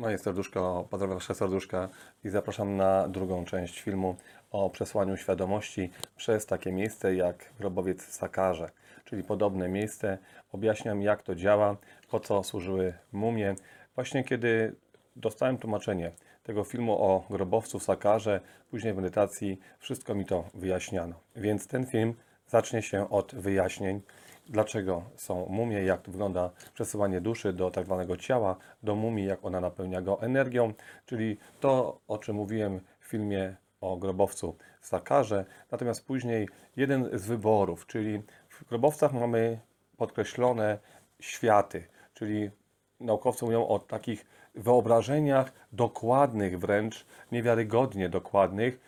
Moje serduszko, pozdrawiam Wasze serduszka i zapraszam na drugą część filmu o przesłaniu świadomości przez takie miejsce jak grobowiec Sakarze, czyli podobne miejsce. Objaśniam jak to działa, po co służyły mumie. Właśnie kiedy dostałem tłumaczenie tego filmu o grobowcu Sakarze, później w medytacji, wszystko mi to wyjaśniano. Więc ten film zacznie się od wyjaśnień dlaczego są mumie, jak wygląda przesyłanie duszy do tak zwanego ciała, do mumii, jak ona napełnia go energią, czyli to, o czym mówiłem w filmie o grobowcu w Sakarze. Natomiast później jeden z wyborów, czyli w grobowcach mamy podkreślone światy, czyli naukowcy mówią o takich wyobrażeniach dokładnych, wręcz niewiarygodnie dokładnych,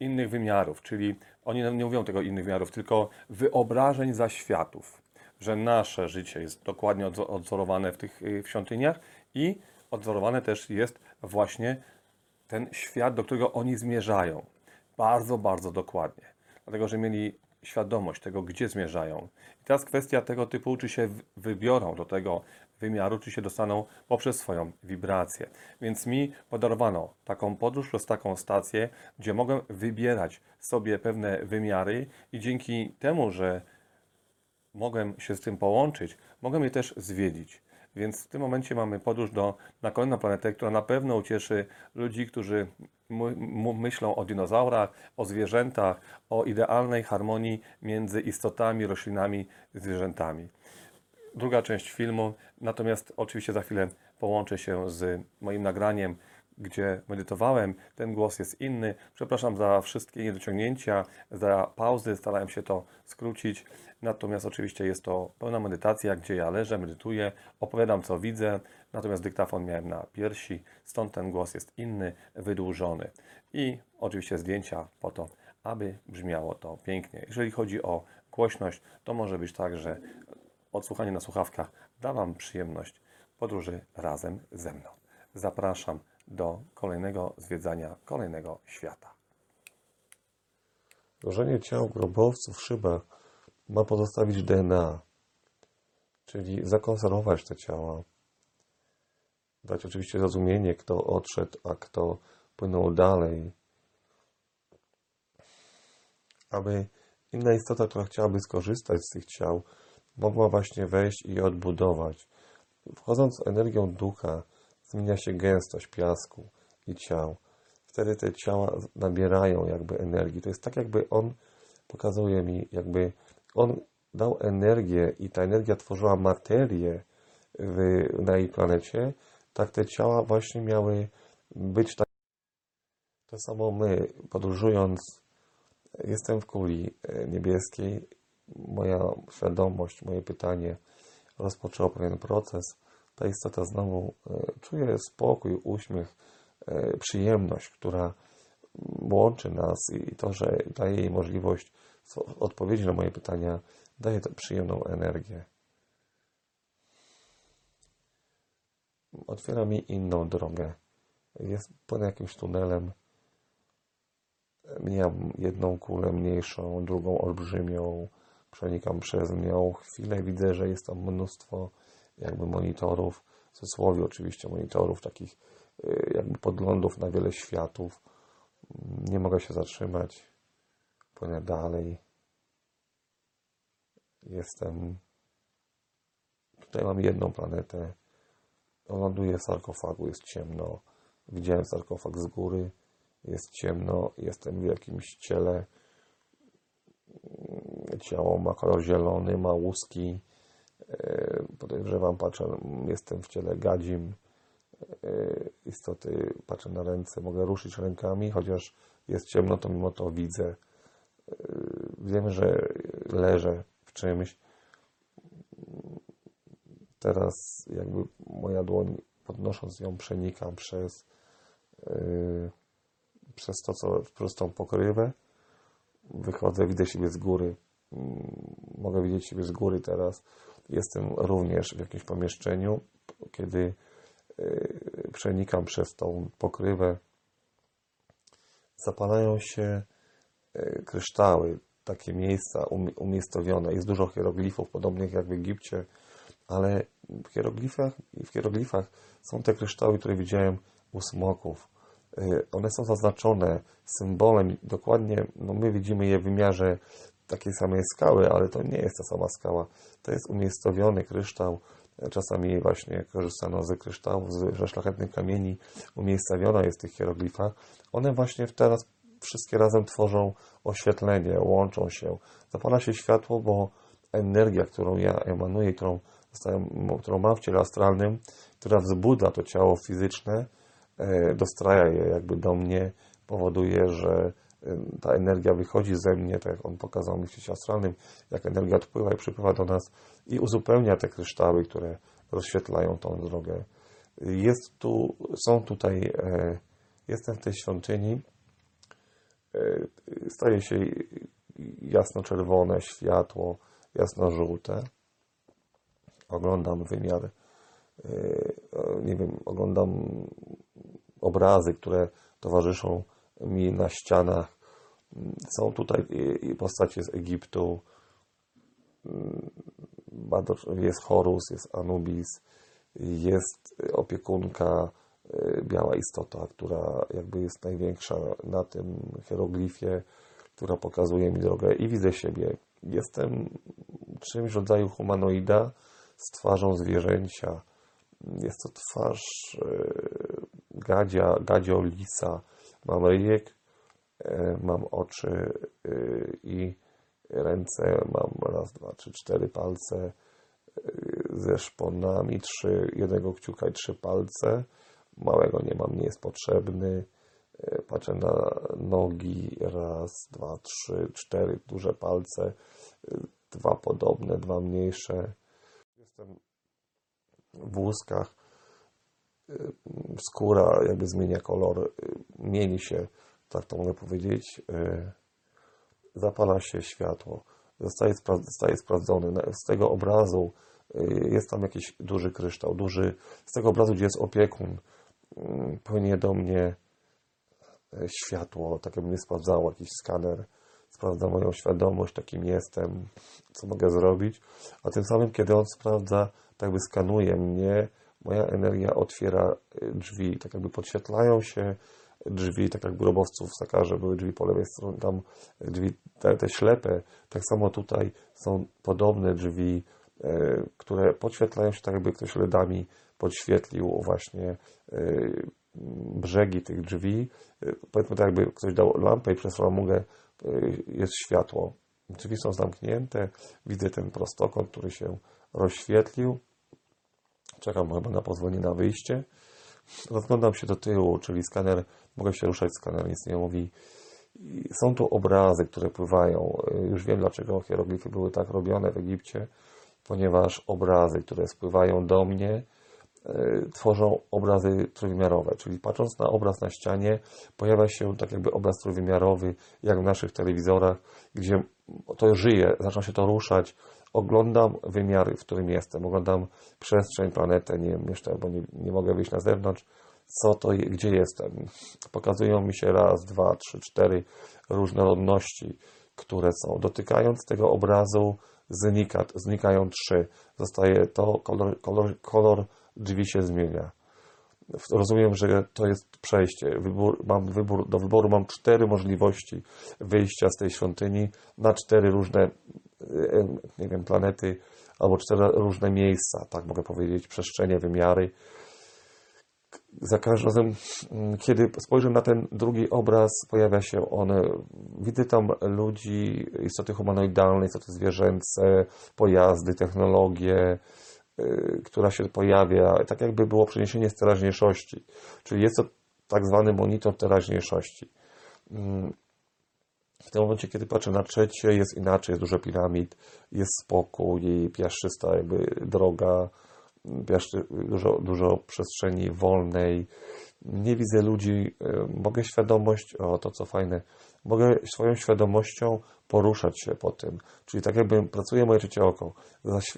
innych wymiarów, czyli oni nie mówią tego innych wymiarów, tylko wyobrażeń zaświatów, że nasze życie jest dokładnie odzorowane w tych y, w świątyniach i odzorowane też jest właśnie ten świat, do którego oni zmierzają. Bardzo, bardzo dokładnie. Dlatego, że mieli świadomość tego, gdzie zmierzają. I teraz kwestia tego typu, czy się wybiorą do tego wymiaru, czy się dostaną poprzez swoją wibrację. Więc mi podarowano taką podróż przez taką stację, gdzie mogę wybierać sobie pewne wymiary i dzięki temu, że mogłem się z tym połączyć, mogę je też zwiedzić. Więc w tym momencie mamy podróż do, na kolejną planetę, która na pewno ucieszy ludzi, którzy myślą o dinozaurach, o zwierzętach, o idealnej harmonii między istotami, roślinami, zwierzętami. Druga część filmu, natomiast oczywiście za chwilę połączę się z moim nagraniem, gdzie medytowałem. Ten głos jest inny. Przepraszam za wszystkie niedociągnięcia, za pauzy, starałem się to skrócić. Natomiast oczywiście jest to pełna medytacja, gdzie ja leżę, medytuję, opowiadam co widzę, natomiast dyktafon miałem na piersi, stąd ten głos jest inny, wydłużony. I oczywiście zdjęcia po to, aby brzmiało to pięknie. Jeżeli chodzi o głośność, to może być tak, że odsłuchanie na słuchawkach da Wam przyjemność podróży razem ze mną. Zapraszam do kolejnego zwiedzania kolejnego świata. Złożenie ciał grobowców w szybach ma pozostawić DNA, czyli zakonserwować te ciała. Dać oczywiście zrozumienie, kto odszedł, a kto płynął dalej. Aby inna istota, która chciałaby skorzystać z tych ciał, mogła właśnie wejść i odbudować. Wchodząc energią ducha, zmienia się gęstość piasku i ciał. Wtedy te ciała nabierają jakby energii. To jest tak, jakby on pokazuje mi, jakby on dał energię i ta energia tworzyła materię w, na jej planecie, tak te ciała właśnie miały być tak. To samo my, podróżując, jestem w kuli e, niebieskiej, moja świadomość, moje pytanie rozpoczęło pewien proces. Ta istota znowu e, czuje spokój, uśmiech, e, przyjemność, która łączy nas i to, że daje jej możliwość odpowiedzi na moje pytania, daje to przyjemną energię. Otwiera mi inną drogę. Jest pod jakimś tunelem. Mijam jedną kulę mniejszą, drugą olbrzymią. Przenikam przez nią. Chwilę widzę, że jest tam mnóstwo jakby monitorów, w cudzysłowie oczywiście monitorów, takich y, jakby podglądów na wiele światów. Nie mogę się zatrzymać. Płynę dalej. Jestem Tutaj mam jedną planetę. Ląduję w sarkofagu, jest ciemno. Widziałem sarkofag z góry. Jest ciemno, jestem w jakimś ciele. Ciało ma kolor zielony, ma łuski. E, Podejrzewam, patrzę, jestem w ciele gadzim. E, Istoty, patrzę na ręce, mogę ruszyć rękami, chociaż jest ciemno, to mimo to widzę. E, Wiem, że leżę w czymś. Teraz jakby moja dłoń, podnosząc ją, przenikam przez, przez to, co, przez tą pokrywę. Wychodzę, widzę siebie z góry. Mm, Mogę widzieć siebie z góry teraz. Jestem również w jakimś pomieszczeniu, kiedy yy, przenikam przez tą pokrywę. Zapalają się yy, kryształy, takie miejsca umi- umiejscowione. Jest dużo hieroglifów, podobnych jak w Egipcie, ale w hieroglifach, w hieroglifach są te kryształy, które widziałem u smoków. Y, One są zaznaczone symbolem, dokładnie, no my widzimy je w wymiarze takiej samej skały, ale to nie jest ta sama skała. To jest umiejscowiony kryształ. Czasami właśnie korzystano ze kryształów, ze szlachetnych kamieni. Umiejscowiona jest tych hieroglifach. One właśnie teraz wszystkie razem tworzą oświetlenie, łączą się. Zapala się światło, bo energia, którą ja emanuję, którą, którą mam w ciele astralnym, która wzbudza to ciało fizyczne, dostraja je jakby do mnie, powoduje, że e, ta energia wychodzi ze mnie, tak jak on pokazał mi w świecie astralnym, jak energia odpływa i przypływa do nas i uzupełnia te kryształy, które rozświetlają tą drogę. Jest tu, są tutaj, e, jestem w tej świątyni, e, staje się jasno-czerwone światło, jasno-żółte. Oglądam wymiar, e, nie wiem, oglądam obrazy, które towarzyszą mi na ścianach. Są tutaj postacie z Egiptu. Jest Horus, jest Anubis, jest opiekunka, e, biała istota, która jakby jest największa na tym hieroglifie, która pokazuje mi drogę i widzę siebie. Jestem czymś rodzaju humanoida z twarzą zwierzęcia. Jest to twarz e, gadzia, gadzio lisa. Mam ryjek, e, mam oczy e, i ręce, mam raz, dwa, trzy, cztery palce e, ze szponami, trzy, jednego kciuka i trzy palce. Małego nie mam, nie jest potrzebny. Patrzę na nogi, raz, dwa, trzy, cztery duże palce, dwa podobne, dwa mniejsze. Jestem w łuskach, skóra jakby zmienia kolor, y, mieni się, tak to mogę powiedzieć, y, zapala się światło, zostaje, spra- zostaje sprawdzony. Z tego obrazu y, jest tam jakiś duży kryształ, duży, z tego obrazu, gdzie jest opiekun, płynie do mnie światło, tak jakby mnie sprawdzało, jakiś skaner, sprawdza moją świadomość, takim jestem, co mogę zrobić, a tym samym, kiedy on sprawdza, tak jakby skanuje mnie, moja energia otwiera y, drzwi, tak jakby podświetlają się drzwi, tak jak grobowców w Sakarze były drzwi po lewej stronie, tam drzwi te, te ślepe, tak samo tutaj są podobne drzwi, e, które podświetlają się tak jakby ktoś LEDami podświetlił właśnie e, brzegi tych drzwi. E, Powiedzmy tak jakby ktoś dał lampę i przez framugę e, jest światło. Drzwi są zamknięte, widzę ten prostokąt, który się rozświetlił. Czekam chyba na pozwolenie na wyjście. Rozglądam się do tyłu, czyli skaner, mogę się ruszać, skaner nic nie mówi. I są tu obrazy, które pływają. Już wiem, dlaczego hieroglify były tak robione w Egipcie, ponieważ obrazy, które spływają do mnie, e, tworzą obrazy trójwymiarowe, czyli patrząc na obraz na ścianie, pojawia się tak jakby obraz trójwymiarowy, jak w naszych telewizorach, gdzie to żyje, zaczyna się to ruszać. Oglądam wymiary, w którym jestem, oglądam przestrzeń, planetę, nie mieszkam, bo nie, nie mogę wyjść na zewnątrz. Co to, gdzie jestem? Pokazują mi się raz, dwa, trzy, cztery różnorodności, które są. Dotykając tego obrazu, znika, znikają trzy. Zostaje to, kolor, kolor, kolor drzwi się zmienia. Rozumiem, że to jest przejście. Wybór, mam wybór, do wyboru mam cztery możliwości wyjścia z tej świątyni na cztery różne, nie wiem, planety, albo cztery różne miejsca, tak mogę powiedzieć, przestrzenie, wymiary. Za każdym razem, mm, kiedy spojrzę na ten drugi obraz, pojawia się on, widzę tam ludzi, istoty humanoidalne, istoty zwierzęce, pojazdy, technologię, y, która się pojawia, tak jakby było przeniesienie z teraźniejszości. Czyli jest to tak zwany monitor teraźniejszości. W tym momencie, kiedy patrzę na trzecie, jest inaczej, jest dużo piramid, jest spokój, piaszczysta jakby droga, piaszczy, dużo, dużo przestrzeni wolnej. Nie widzę ludzi, y, mogę świadomość, o to co fajne, mogę swoją świadomością poruszać się po tym. Czyli tak jakby pracuje moje trzecie oko,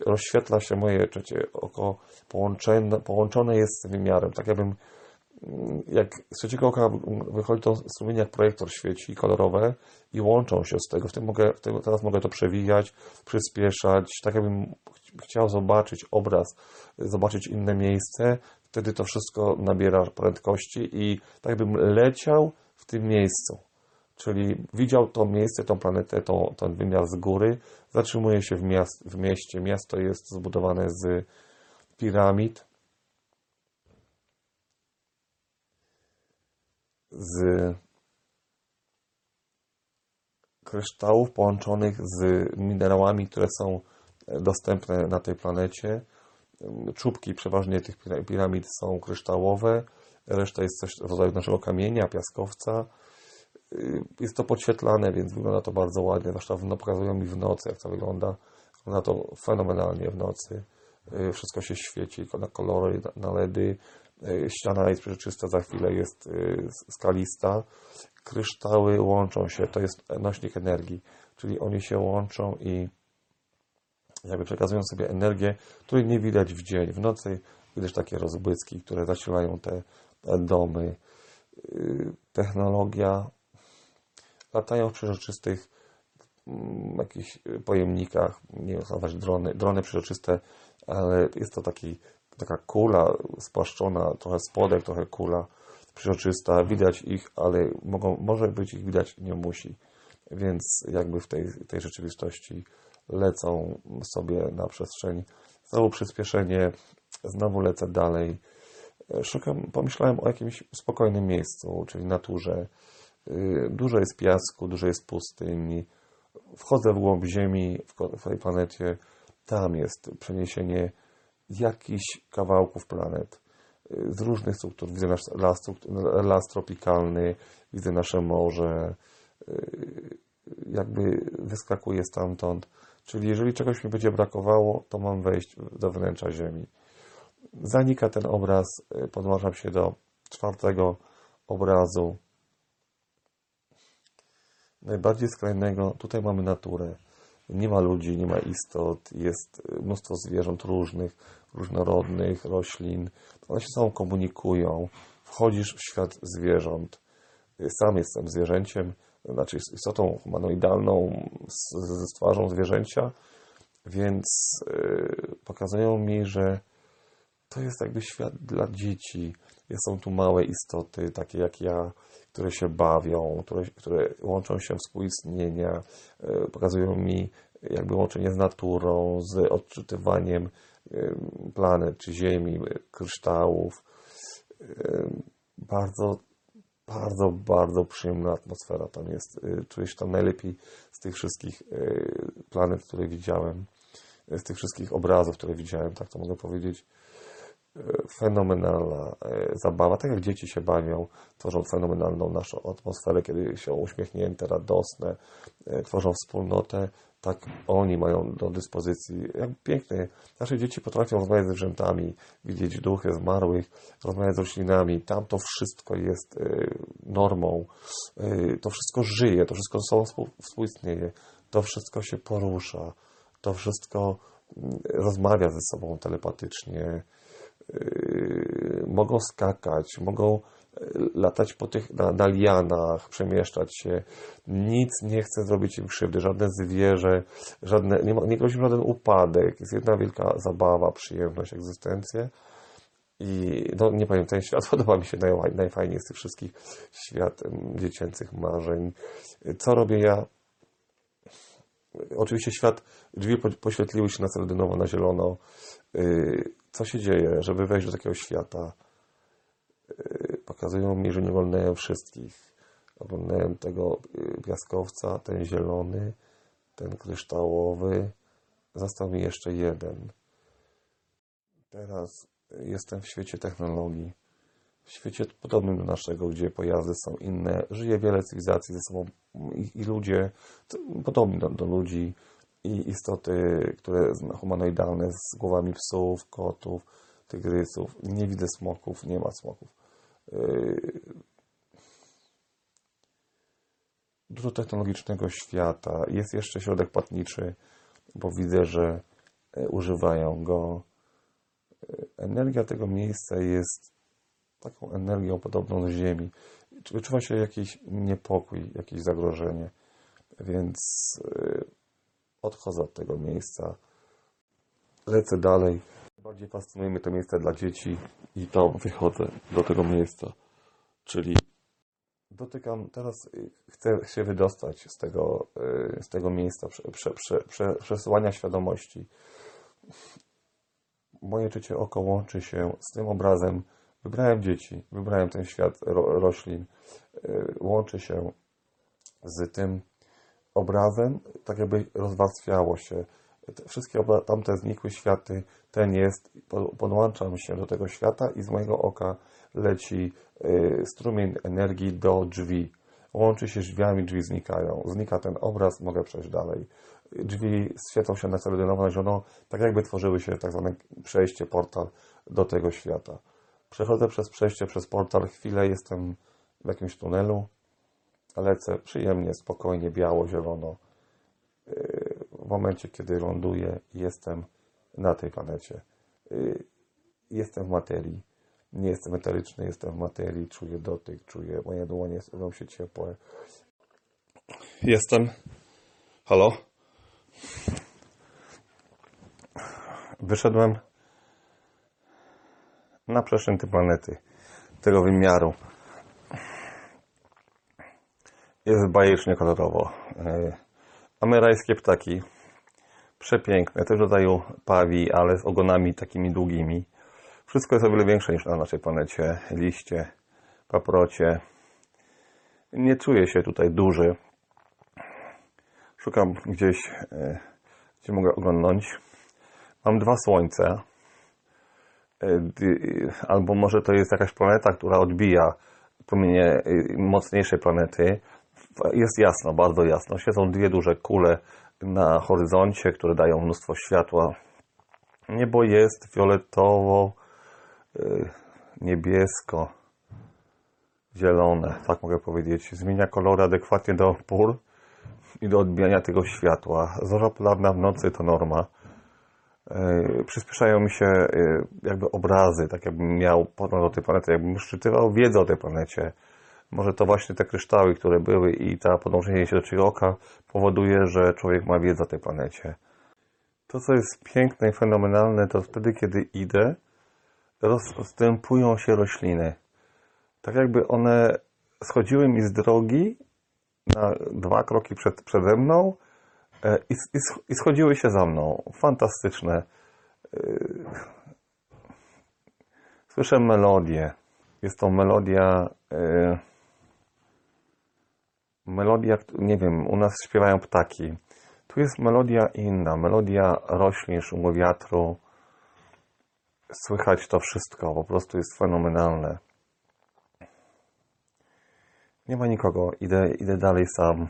rozświetla się moje trzecie oko, połączone, połączone jest z wymiarem. Tak jakbym jak z trzeciego oka wychodzi to strumienie jak projektor świeci kolorowe i łączą się z tego. W tym mogę, w tym, teraz mogę to przewijać, przyspieszać, tak jakbym ch- chciał zobaczyć obraz, zobaczyć inne miejsce, wtedy to wszystko nabiera prędkości i tak jakbym leciał w tym miejscu. Czyli widział to miejsce, tą planetę, tą, ten wymiar z góry, zatrzymuje się w, miast, w mieście. Miasto jest zbudowane z piramid, z kryształów połączonych z minerałami, które są dostępne na tej planecie. Czubki przeważnie tych pira- piramid są kryształowe, reszta jest coś w rodzaju naszego kamienia, piaskowca. Y, Jest to podświetlane, więc wygląda to bardzo ładnie, zwłaszcza no, pokazują mi w nocy, jak to wygląda. Wygląda to fenomenalnie w nocy. Y, Wszystko się świeci na kolory, na LEDy. Y, Ściana jest przezroczysta, za chwilę jest y, skalista. Kryształy łączą się, to jest nośnik energii, czyli oni się łączą i jakby przekazują sobie energię, której nie widać w dzień. W nocy widać takie rozbłyski, które zasilają te, domy. Yy, Technologia. Latają w przeżyczystych mm, jakichś pojemnikach, nie wiem, nazwać drony, drony przeżyczyste, ale jest to taki, taka kula spłaszczona, trochę spodek, trochę kula przeżyczysta. Widać ich, ale mogą, może być ich widać, nie musi. Więc jakby w tej, tej rzeczywistości lecą sobie na przestrzeń. Znowu przyspieszenie, znowu lecę dalej. Szukam, pomyślałem o jakimś spokojnym miejscu, czyli naturze. Yy, Dużo jest piasku, dużo jest pustyni. Wchodzę w głąb Ziemi, w tej planecie. Tam jest przeniesienie jakichś kawałków planet yy, z różnych struktur. Widzę nasz las, las tropikalny, widzę nasze morze, yy, jakby wyskakuje stamtąd. Czyli jeżeli czegoś mi będzie brakowało, to mam wejść do wnętrza Ziemi. Zanika ten obraz, y, podłączam się do czwartego obrazu. Najbardziej skrajnego, tutaj mamy naturę. Nie ma ludzi, nie ma istot, jest mnóstwo zwierząt różnych, różnorodnych, roślin. One się sobą komunikują. Wchodzisz w świat zwierząt. Sam jestem zwierzęciem, znaczy istotą humanoidalną z, z twarzą zwierzęcia, więc y, pokazują mi, że to jest jakby świat dla dzieci. Są tu małe istoty, takie jak ja, które się bawią, które, które łączą się współistnienia, y, pokazują mi jakby łączenie z naturą, z odczytywaniem planet czy Ziemi, y, kryształów. Bardzo, bardzo, bardzo przyjemna atmosfera tam jest. Y, Czuję się tam najlepiej z tych wszystkich planet, które widziałem, z tych wszystkich obrazów, które widziałem, tak to mogę powiedzieć fenomenalna e, zabawa. Tak jak dzieci się bawią, tworzą fenomenalną naszą atmosferę, kiedy są uśmiechnięte, radosne, e, tworzą wspólnotę, tak oni mają do dyspozycji. Jak piękne. Nasze dzieci potrafią rozmawiać z zwierzętami, widzieć duchy zmarłych, rozmawiać z roślinami. Tam to wszystko jest e, normą. To wszystko żyje, to wszystko ze sobą współ- współistnieje. To wszystko się porusza. To wszystko mm, rozmawia ze sobą telepatycznie mogą skakać, mogą yy, latać po tych, na, na lianach, przemieszczać się. Nic nie chce zrobić im krzywdy, żadne zwierzę, żadne, nie, nie grozi żaden upadek. Jest jedna wielka zabawa, przyjemność, egzystencja. I no, nie powiem, ten świat podoba mi się naj, najfajniej z tych wszystkich świat dziecięcych marzeń. Co robię ja? Oczywiście świat, drzwi po- poświetliły się na sredynowo, na zielono. Co się dzieje, żeby wejść do takiego świata? Y, Pokazują mi, że nie oglądają wszystkich. Oglądają tego y, piaskowca, ten zielony, ten kryształowy. Został mi jeszcze jeden. Teraz jestem w świecie technologii. W świecie podobnym do naszego, gdzie pojazdy są inne, żyje wiele cywilizacji ze sobą i, i ludzie podobni do, do ludzi i istoty, które humanoidalne z głowami psów, kotów, tygrysów. Nie widzę smoków, nie ma smoków. Yy, Dużo technologicznego świata. Jest jeszcze środek płatniczy, bo widzę, że e, używają go. E, Energia tego miejsca jest taką energią podobną do Ziemi. Wyczuwa się jakiś niepokój, jakieś zagrożenie, więc y, odchodzę od tego miejsca. Lecę dalej. Bardziej fascynuje mnie to miejsce dla dzieci i tam wychodzę do tego miejsca. Czyli dotykam, teraz y, chcę się wydostać z tego, y, z tego miejsca prze, prze, prze, prze, przesyłania świadomości. Moje czycie oko łączy się z tym obrazem. Wybrałem dzieci, wybrałem ten świat ro, roślin. Y, Łączy się z tym obrazem, tak jakby rozwarstwiało się. Te wszystkie tamte znikłe światy, ten jest, po- podłączam się do tego świata i z mojego oka leci y, strumień energii do drzwi. Łączy się drzwiami, drzwi znikają. Znika ten obraz, mogę przejść dalej. Drzwi świecą się na sredynowo, na zielono, tak jakby tworzyły się tak zwane przejście, portal do tego świata. Przechodzę przez przejście, przez portal, chwilę jestem w jakimś tunelu, lecę przyjemnie, spokojnie, biało, zielono. Yy, W momencie, kiedy ląduję, jestem na tej planecie. Yy, Jestem w materii. Nie jestem eteryczny, jestem w materii, czuję dotyk, czuję, moje dłonie robią się ciepłe. Jestem. Halo? Wyszedłem na przestrzeń planety, tego wymiaru. Jest bajecznie kolorowo. Yy, Amerykańskie ptaki, przepiękne, też rodzaju pawi, ale z ogonami takimi długimi. Wszystko jest o wiele większe niż na naszej planecie. Liście, paprocie. Nie czuję się tutaj duży. Szukam gdzieś, e, gdzie mogę oglądnąć. Mam dwa słońce. E, Albo może to jest jakaś planeta, która odbija promienie mocniejszej planety. Jest jasno, bardzo jasno. Siedzą dwie duże kule na horyzoncie, które dają mnóstwo światła. Niebo jest fioletowo, y, niebiesko, zielone, tak mogę powiedzieć. Zmienia kolory adekwatnie do pór i do odbijania tego światła. Zorza polarna w nocy to norma. Yy, przyspieszają mi się yy, jakby obrazy, tak jakbym miał podgląd do tej planety, jakbym szczytywał wiedzę o tej planecie. Może to właśnie te kryształy, które były i ta podążenie się do czyjego oka powoduje, że człowiek ma wiedzę o tej planecie. To, co jest piękne i fenomenalne, to wtedy, kiedy idę, rozstępują się rośliny. Tak jakby one schodziły mi z drogi na dwa kroki przed, przede mną e, i, i, i schodziły się za mną. Fantastyczne. E, Słyszę melodię. Jest to melodia. e, Melodia, nie wiem, u nas śpiewają ptaki. Tu jest melodia inna, melodia roślin, szumu wiatru. Słychać to wszystko, po prostu jest fenomenalne. Nie ma nikogo, idę, idę dalej sam.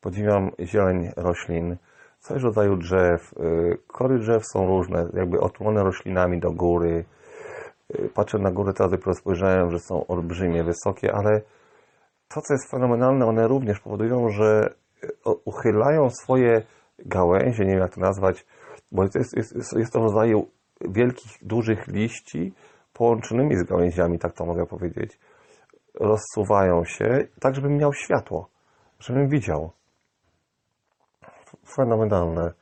Podziwiam zieleń roślin, coś rodzaju drzew. Y, Kory drzew są różne, jakby otulone roślinami do góry. Y, Patrzę na górę, teraz dopiero spojrzałem, że są olbrzymie, wysokie, ale to, co jest fenomenalne, one również powodują, że o- uchylają swoje gałęzie, nie wiem jak to nazwać, bo to jest, jest, jest- to rodzaju wielkich, dużych liści połączonymi z gałęziami, tak to mogę powiedzieć. Rozsuwają się, tak żebym miał światło, żebym widział. Fenomenalne.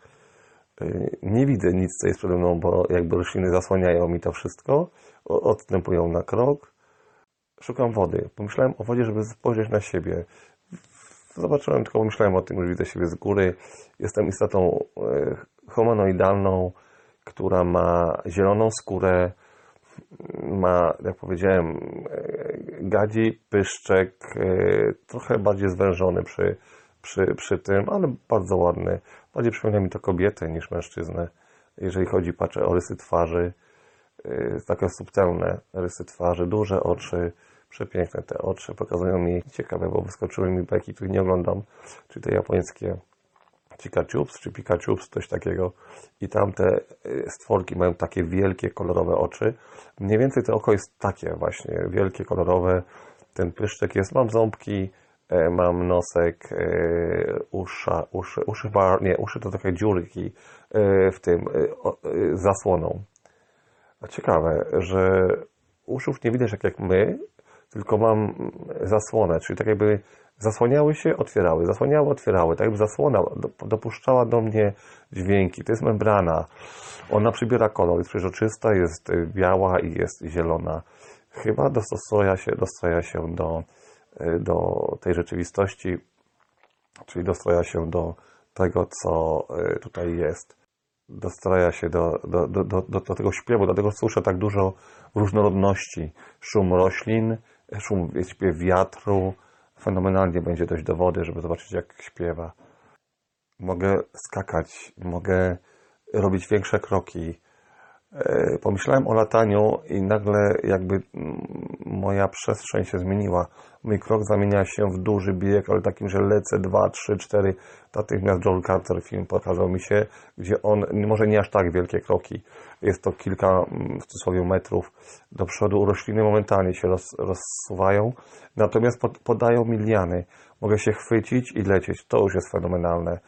Y, Nie widzę nic, co jest przede mną, bo jakby rośliny zasłaniają mi to wszystko, odstępują na krok. Szukam wody. Pomyślałem o wodzie, żeby spojrzeć na siebie. zobaczyłem, tylko myślałem o tym, że widzę siebie z góry. Jestem istotą e, humanoidalną, która ma zieloną skórę, ma, jak powiedziałem, e, gadzi, pyszczek, e, trochę bardziej zwężony przy, przy, przy tym, ale bardzo ładny. Bardziej przypomina mi to kobietę niż mężczyznę. Jeżeli chodzi, patrzę o rysy twarzy, takie subtelne rysy twarzy, duże oczy, przepiękne te oczy, pokazują mi ciekawe, bo wyskoczyły mi bajki, których nie oglądam, czyli te japońskie Chikachups czy Pikachups, coś takiego. I tam te y, stworki mają takie wielkie, kolorowe oczy. Mniej więcej to oko jest takie właśnie, wielkie, kolorowe. Ten pyszczek jest, mam ząbki, e, mam nosek, e, usza, uszy, uszy, nie, uszy to trochę dziurki e, w tym, zasłoną. A ciekawe, że uszów nie widać tak jak my, tylko mam zasłonę, czyli tak jakby zasłaniały się, otwierały, zasłaniały, otwierały, tak jakby zasłona do- dopuszczała do mnie dźwięki. To jest membrana. Ona przybiera kolor, jest przezroczysta, jest y, biała i jest zielona. Chyba dostosuję się, dostroja się do, y, do tej rzeczywistości, czyli dostroja się do tego, co y, tutaj jest dostraja się do, do, do, do, do tego śpiewu, dlatego słyszę tak dużo różnorodności. Szum roślin, szum śpiew wiatru. Fenomenalnie będzie dojść do wody, żeby zobaczyć jak śpiewa. Mogę skakać, mogę robić większe kroki. E, Pomyślałem o lataniu i nagle jakby mm, moja przestrzeń się zmieniła. Mój krok zamienia się w duży bieg, ale takim, że lecę 2, 3, 4. Natychmiast Joel Carter film pokazał mi się, gdzie on, może nie aż tak wielkie kroki, jest to kilka mm, w cudzysłowie metrów do przodu. Rośliny momentalnie się roz, rozsuwają, natomiast pod, podają mi liany. Mogę się chwycić i lecieć. To już jest fenomenalne.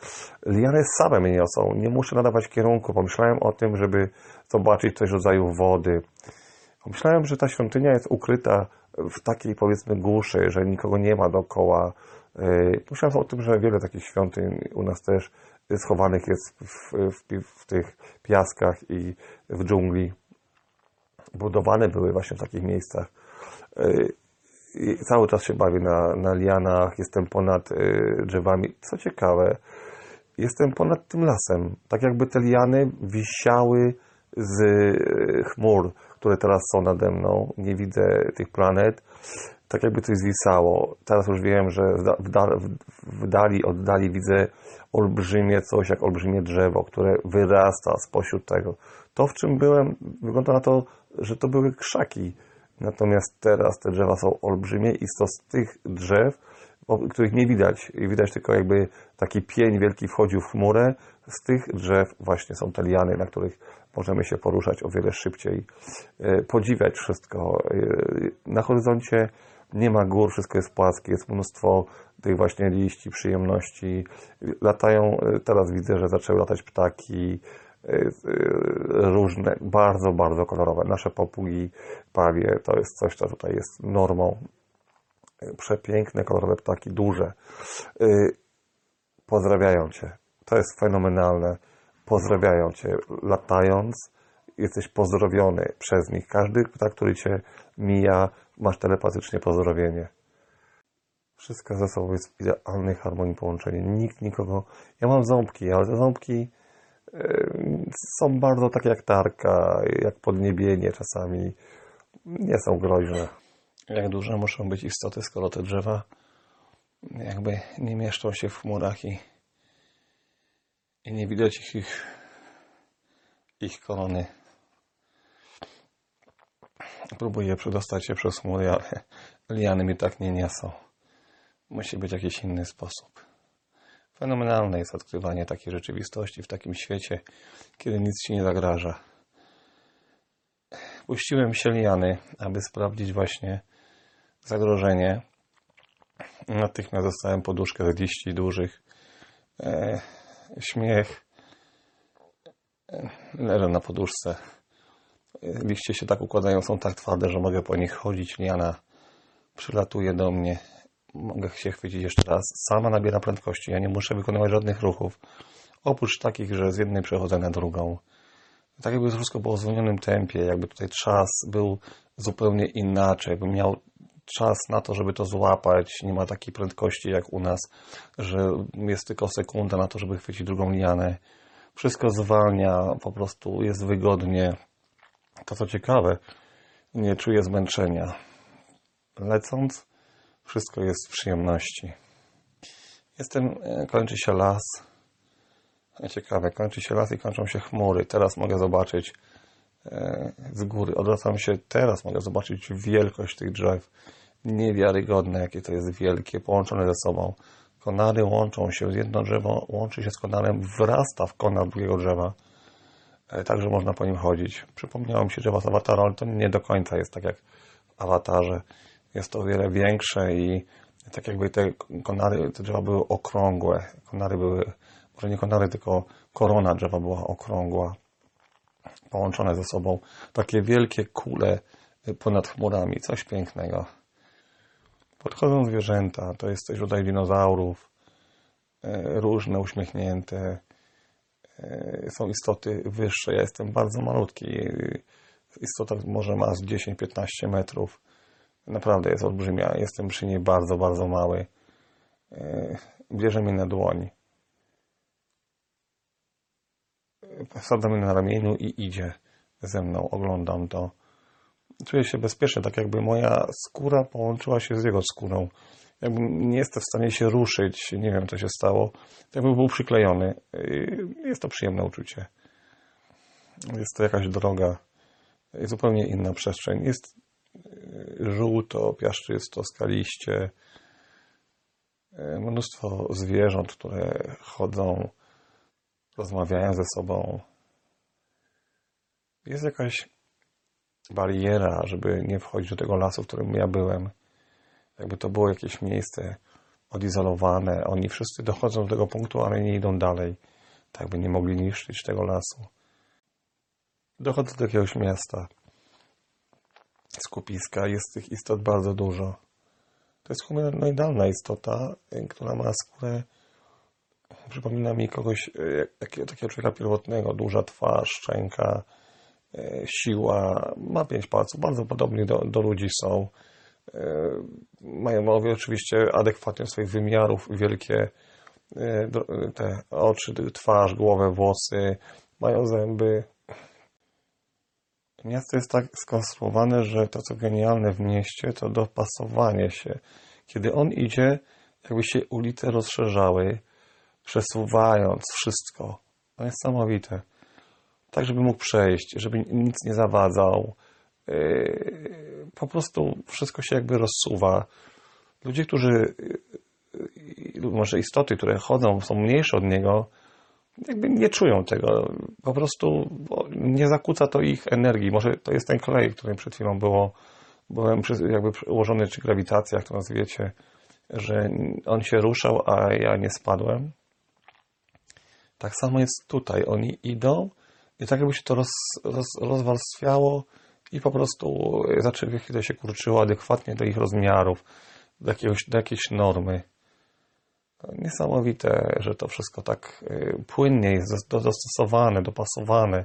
Liany same mnie niosą. Nie muszę nadawać kierunku. Pomyślałem o tym, żeby zobaczyć coś w rodzaju wody. Pomyślałem, że ta świątynia jest ukryta w takiej powiedzmy głuszy, że nikogo nie ma dookoła. Yy, Myślałem o tym, że wiele takich świątyń u nas też schowanych jest w, w, w tych piaskach i w dżungli. Budowane były właśnie w takich miejscach. Yy, i cały czas się bawię na, na lianach, jestem ponad y, drzewami. Co ciekawe, jestem ponad tym lasem. Tak jakby te liany wisiały z y, chmur, które teraz są nade mną. Nie widzę tych planet. Tak jakby coś zwisało. Teraz już wiem, że w, da, w, dal, w, w dali, oddali widzę olbrzymie coś, jak olbrzymie drzewo, które wyrasta spośród tego. To, w czym byłem, wygląda na to, że to były krzaki. Natomiast teraz te drzewa są olbrzymie i to z tych drzew, których nie widać, widać tylko jakby taki pień wielki wchodził w chmurę, z tych drzew właśnie są te liany, na których możemy się poruszać o wiele szybciej, e, podziwiać wszystko. E, Na horyzoncie nie ma gór, wszystko jest płaskie, jest mnóstwo tych właśnie liści, przyjemności. Latają, e, teraz widzę, że zaczęły latać ptaki, y, y, różne, bardzo, bardzo kolorowe. Nasze papugi, pawie, to jest coś, co tutaj jest normą. Y, Przepiękne, kolorowe ptaki, duże. Y, Pozdrawiają Cię. To jest fenomenalne. Pozdrawiają Cię. Latając, jesteś pozdrowiony przez nich. Każdy ptak, który Cię mija, masz telepatycznie pozdrowienie. Wszystko ze sobą jest w idealnej harmonii połączenie. Nikt nikogo... Ja mam ząbki, ale te ząbki Yy, są bardzo takie jak tarka, jak podniebienie czasami. Nie są groźne. Jak duże muszą być istoty, skoro te drzewa jakby nie mieszczą się w chmurach i, i nie widać ich, ich, ich korony. Próbuję przedostać się przez chmury, ale liany mi tak nie niosą. Musi być jakiś inny sposób. Fenomenalne jest odkrywanie takiej rzeczywistości w takim świecie, kiedy nic ci nie zagraża. Puściłem się liany, aby sprawdzić właśnie zagrożenie. Natychmiast dostałem poduszkę z liści dużych. E, śmiech. E, leżę na poduszce. Liście się tak układają, są tak twarde, że mogę po nich chodzić. Liana przylatuje do mnie. Mogę się chwycić jeszcze raz. Sama nabiera prędkości. Ja nie muszę wykonywać żadnych ruchów. Oprócz takich, że z jednej przechodzę na drugą. Tak jakby wszystko było w zwolnionym tempie, jakby tutaj czas był zupełnie inaczej, jakbym miał czas na to, żeby to złapać. Nie ma takiej prędkości jak u nas, że jest tylko sekunda na to, żeby chwycić drugą lianę. Wszystko zwalnia, po prostu jest wygodnie. To co ciekawe, nie czuję zmęczenia. Lecąc, wszystko jest w przyjemności. Jestem, e, kończy się las. Ciekawe, kończy się las i kończą się chmury. Teraz mogę zobaczyć e, z góry. Odwracam się, teraz mogę zobaczyć wielkość tych drzew. Niewiarygodne, jakie to jest wielkie, połączone ze sobą. Konary łączą się, jedno drzewo łączy się z konarem, wrasta w konar drugiego drzewa. E, Także można po nim chodzić. Przypomniało mi się drzewa z awatara, ale to nie do końca jest tak jak w awatarze. Jest to o wiele większe i tak jakby te konary, te drzewa były okrągłe. Konary były, może nie konary, tylko korona drzewa była okrągła, połączone ze sobą. Takie wielkie kule ponad chmurami, coś pięknego. Podchodzą zwierzęta, to jest też rodzaj dinozaurów, e, różne, uśmiechnięte. E, Są istoty wyższe, ja jestem bardzo malutki. Istota może ma z 10-15 metrów. Naprawdę jest olbrzymia. Jestem przy niej bardzo, bardzo mały. E, Bierze mnie na dłoń. Wsadza mnie na ramieniu i idzie ze mną. Oglądam to. Czuję się bezpiecznie, tak jakby moja skóra połączyła się z jego skórą. Jakbym nie jestem w stanie się ruszyć, nie wiem co się stało, tak jakby był przyklejony. Jest to przyjemne uczucie. Jest to jakaś droga, zupełnie inna przestrzeń. Jest żółto, piaszczysto, skaliście. E, Mnóstwo zwierząt, które chodzą, rozmawiają ze sobą. Jest jakaś bariera, żeby nie wchodzić do tego lasu, w którym ja byłem. Jakby to było jakieś miejsce odizolowane. Oni wszyscy dochodzą do tego punktu, ale nie idą dalej. Tak by nie mogli niszczyć tego lasu. Dochodzę do jakiegoś miasta skupiska. Jest tych istot bardzo dużo. To jest humanoidalna istota, y, która ma skórę, przypomina mi kogoś, y, jakiego, takiego człowieka pierwotnego, duża twarz, szczęka, y, siła, ma pięć palców, bardzo podobni do, do ludzi są. Y, Mają mają oczywiście adekwatnie swoich wymiarów, wielkie dro- te oczy, twarz, głowę, włosy, mają zęby, Miasto jest tak skonstruowane, że to, co genialne w mieście, to dopasowanie się. Kiedy on idzie, jakby się ulice rozszerzały, przesuwając wszystko. To niesamowite. Tak, żeby mógł przejść, żeby nic nie zawadzał. Yy, Po prostu wszystko się jakby rozsuwa. Ludzie, którzy, yy, może istoty, które chodzą, są mniejsze od niego, jakby nie czują tego. Po prostu nie zakłóca to ich energii. Może to jest ten klej, którym przed chwilą było, byłem jakby ułożony, czy grawitacja, jak to nazwiecie, że on się ruszał, a ja nie spadłem. Tak samo jest tutaj. Oni idą i tak jakby się to roz, roz, rozwarstwiało i po prostu zaczęły chwilę się kurczyło adekwatnie do ich rozmiarów, do, jakiegoś, do jakiejś normy. Niesamowite, że to wszystko tak y, płynnie jest dos- dostosowane, dopasowane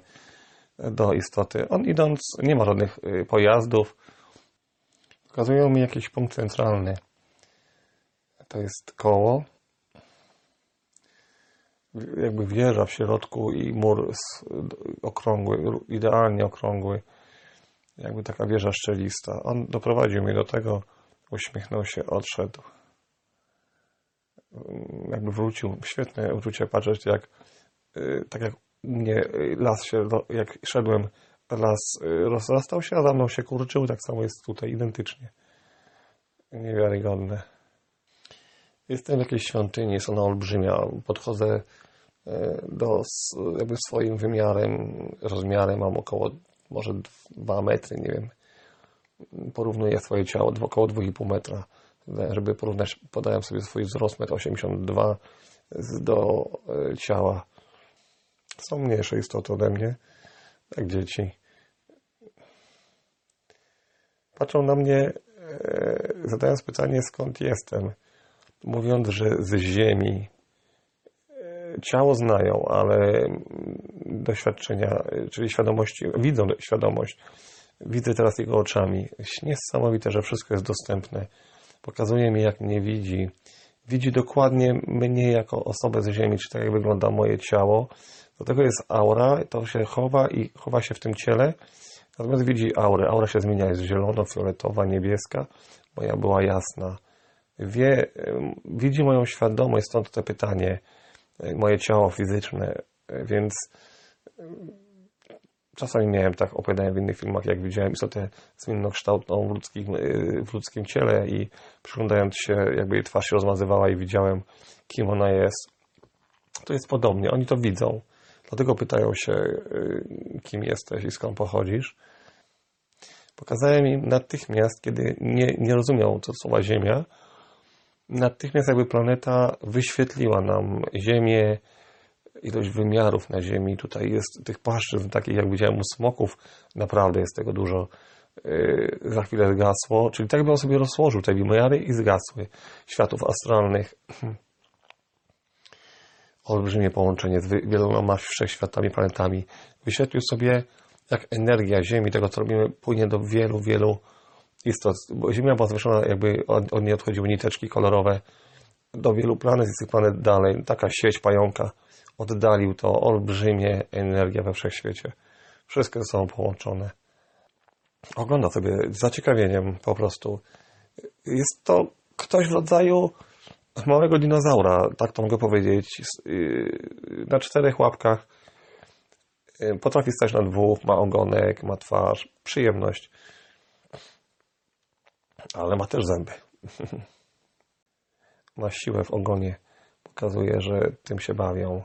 do istoty. On idąc, nie ma żadnych pojazdów. Pokazują mi jakiś punkt centralny. To jest koło. Jakby wieża w środku i mur okrągły, idealnie okrągły. Jakby taka wieża szczelista. On doprowadził mnie do tego, uśmiechnął się, odszedł jakby wrócił. Świetne uczucie patrzeć, jak y, tak jak u mnie y, las się, jak szedłem, las y, rozrastał się, a za mną się kurczył, tak samo jest tutaj identycznie. Niewiarygodne. Jestem w jakiejś świątyni, jest ona olbrzymia. Podchodzę do jakby swoim wymiarem, rozmiarem, mam około może 2 metry, nie wiem. Porównuję swoje ciało około 2,5 metra żeby porównać, podałem sobie swój wzrost 1,82 m do e, ciała. Są mniejsze istoty ode mnie, jak dzieci. Patrzą na mnie, e, zadając pytanie, skąd jestem, mówiąc, że z ziemi. Ciało znają, ale doświadczenia, czyli świadomości, widzą świadomość Widzę teraz jego oczami. Niesamowite, że wszystko jest dostępne. Pokazuje mi, jak mnie widzi. Widzi dokładnie mnie jako osobę z Ziemi, czy tak jak wygląda moje ciało. Do tego jest aura, to się chowa i chowa się w tym ciele. Natomiast widzi aurę. Aura się zmienia, jest zielono, fioletowa, niebieska. Moja była jasna. Wie, widzi moją świadomość, stąd to pytanie, moje ciało fizyczne, więc czasami miałem tak, opowiadałem w innych filmach, jak widziałem istotę zmiennokształtną w ludzkim, w ludzkim ciele i przyglądając się, jakby jej twarz się rozmazywała i widziałem, kim ona jest. To jest podobnie, oni to widzą. Dlatego pytają się, y, kim jesteś i skąd pochodzisz. Pokazałem im natychmiast, kiedy nie, nie rozumiał co słowa Ziemia, natychmiast jakby planeta wyświetliła nam Ziemię, ilość wymiarów na Ziemi. Tutaj jest tych płaszczyzn, takich jak widziałem u smoków, naprawdę jest tego dużo. Yy, za chwilę zgasło, czyli tak bym on sobie rozłożył te wymiary i zgasły światów astralnych. Olbrzymie połączenie z wieloma wszechświatami, planetami. Wyświetlił sobie, jak energia Ziemi, tego co robimy, płynie do wielu, wielu istot. Bo Ziemia była zwieszona, jakby od, od niej odchodziły niteczki kolorowe do wielu planet i tych planet dalej. Taka sieć pająka oddalił to olbrzymie energia we wszechświecie. Wszystkie są połączone. Ogląda sobie z zaciekawieniem po prostu. Jest to ktoś w rodzaju małego dinozaura, tak to mogę powiedzieć, y, na czterech łapkach. Y, potrafi stać na dwóch, ma ogonek, ma twarz, przyjemność. Ale ma też zęby. ma siłę w ogonie. Pokazuje, że tym się bawią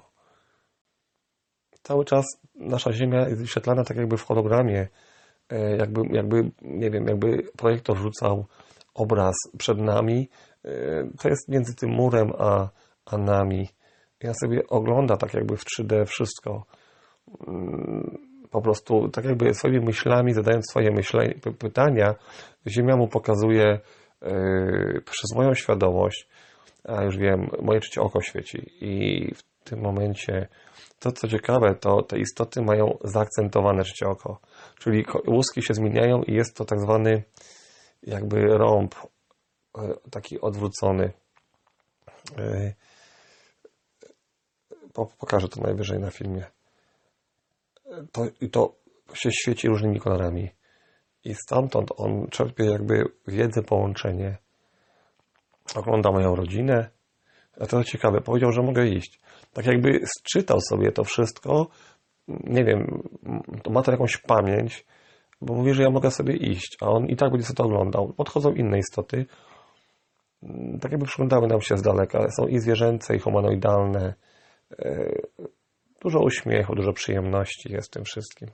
cały czas nasza Ziemia jest wyświetlana tak jakby w hologramie, e, jakby, jakby nie wiem, jakby projektor rzucał obraz przed nami. E, to jest między tym murem a, a nami. Ja sobie ogląda tak jakby w 3D wszystko. Po prostu tak jakby swoimi myślami, zadając swoje myśle, pytania, Ziemia mu pokazuje yy, przez moją świadomość, a już wiem, moje trzecie oko świeci i w tym momencie to, co ciekawe, to te istoty mają zaakcentowane trzecie oko. Czyli łuski się zmieniają i jest to tak zwany jakby rąb e, taki odwrócony. E, pokażę to najwyżej na filmie. To, I to się świeci różnymi kolorami. I stamtąd on czerpie jakby wiedzę, połączenie. Ogląda moją rodzinę. A to ciekawe, powiedział, że mogę iść tak jakby sczytał sobie to wszystko, nie wiem, to ma to jakąś pamięć, bo mówi, że ja mogę sobie iść, a on i tak będzie sobie to oglądał. Podchodzą inne istoty, tak jakby przyglądały nam się z daleka. Są i zwierzęce, i humanoidalne. Dużo uśmiechu, dużo przyjemności jest tym wszystkim.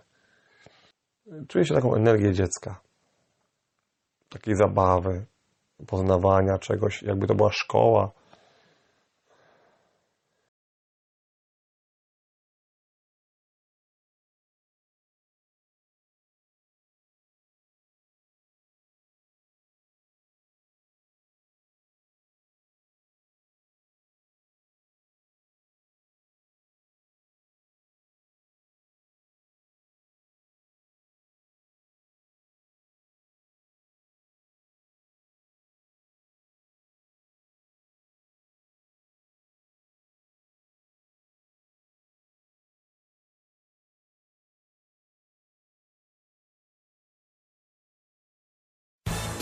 Czuję się taką energię dziecka. Takiej zabawy, poznawania czegoś, jakby to była szkoła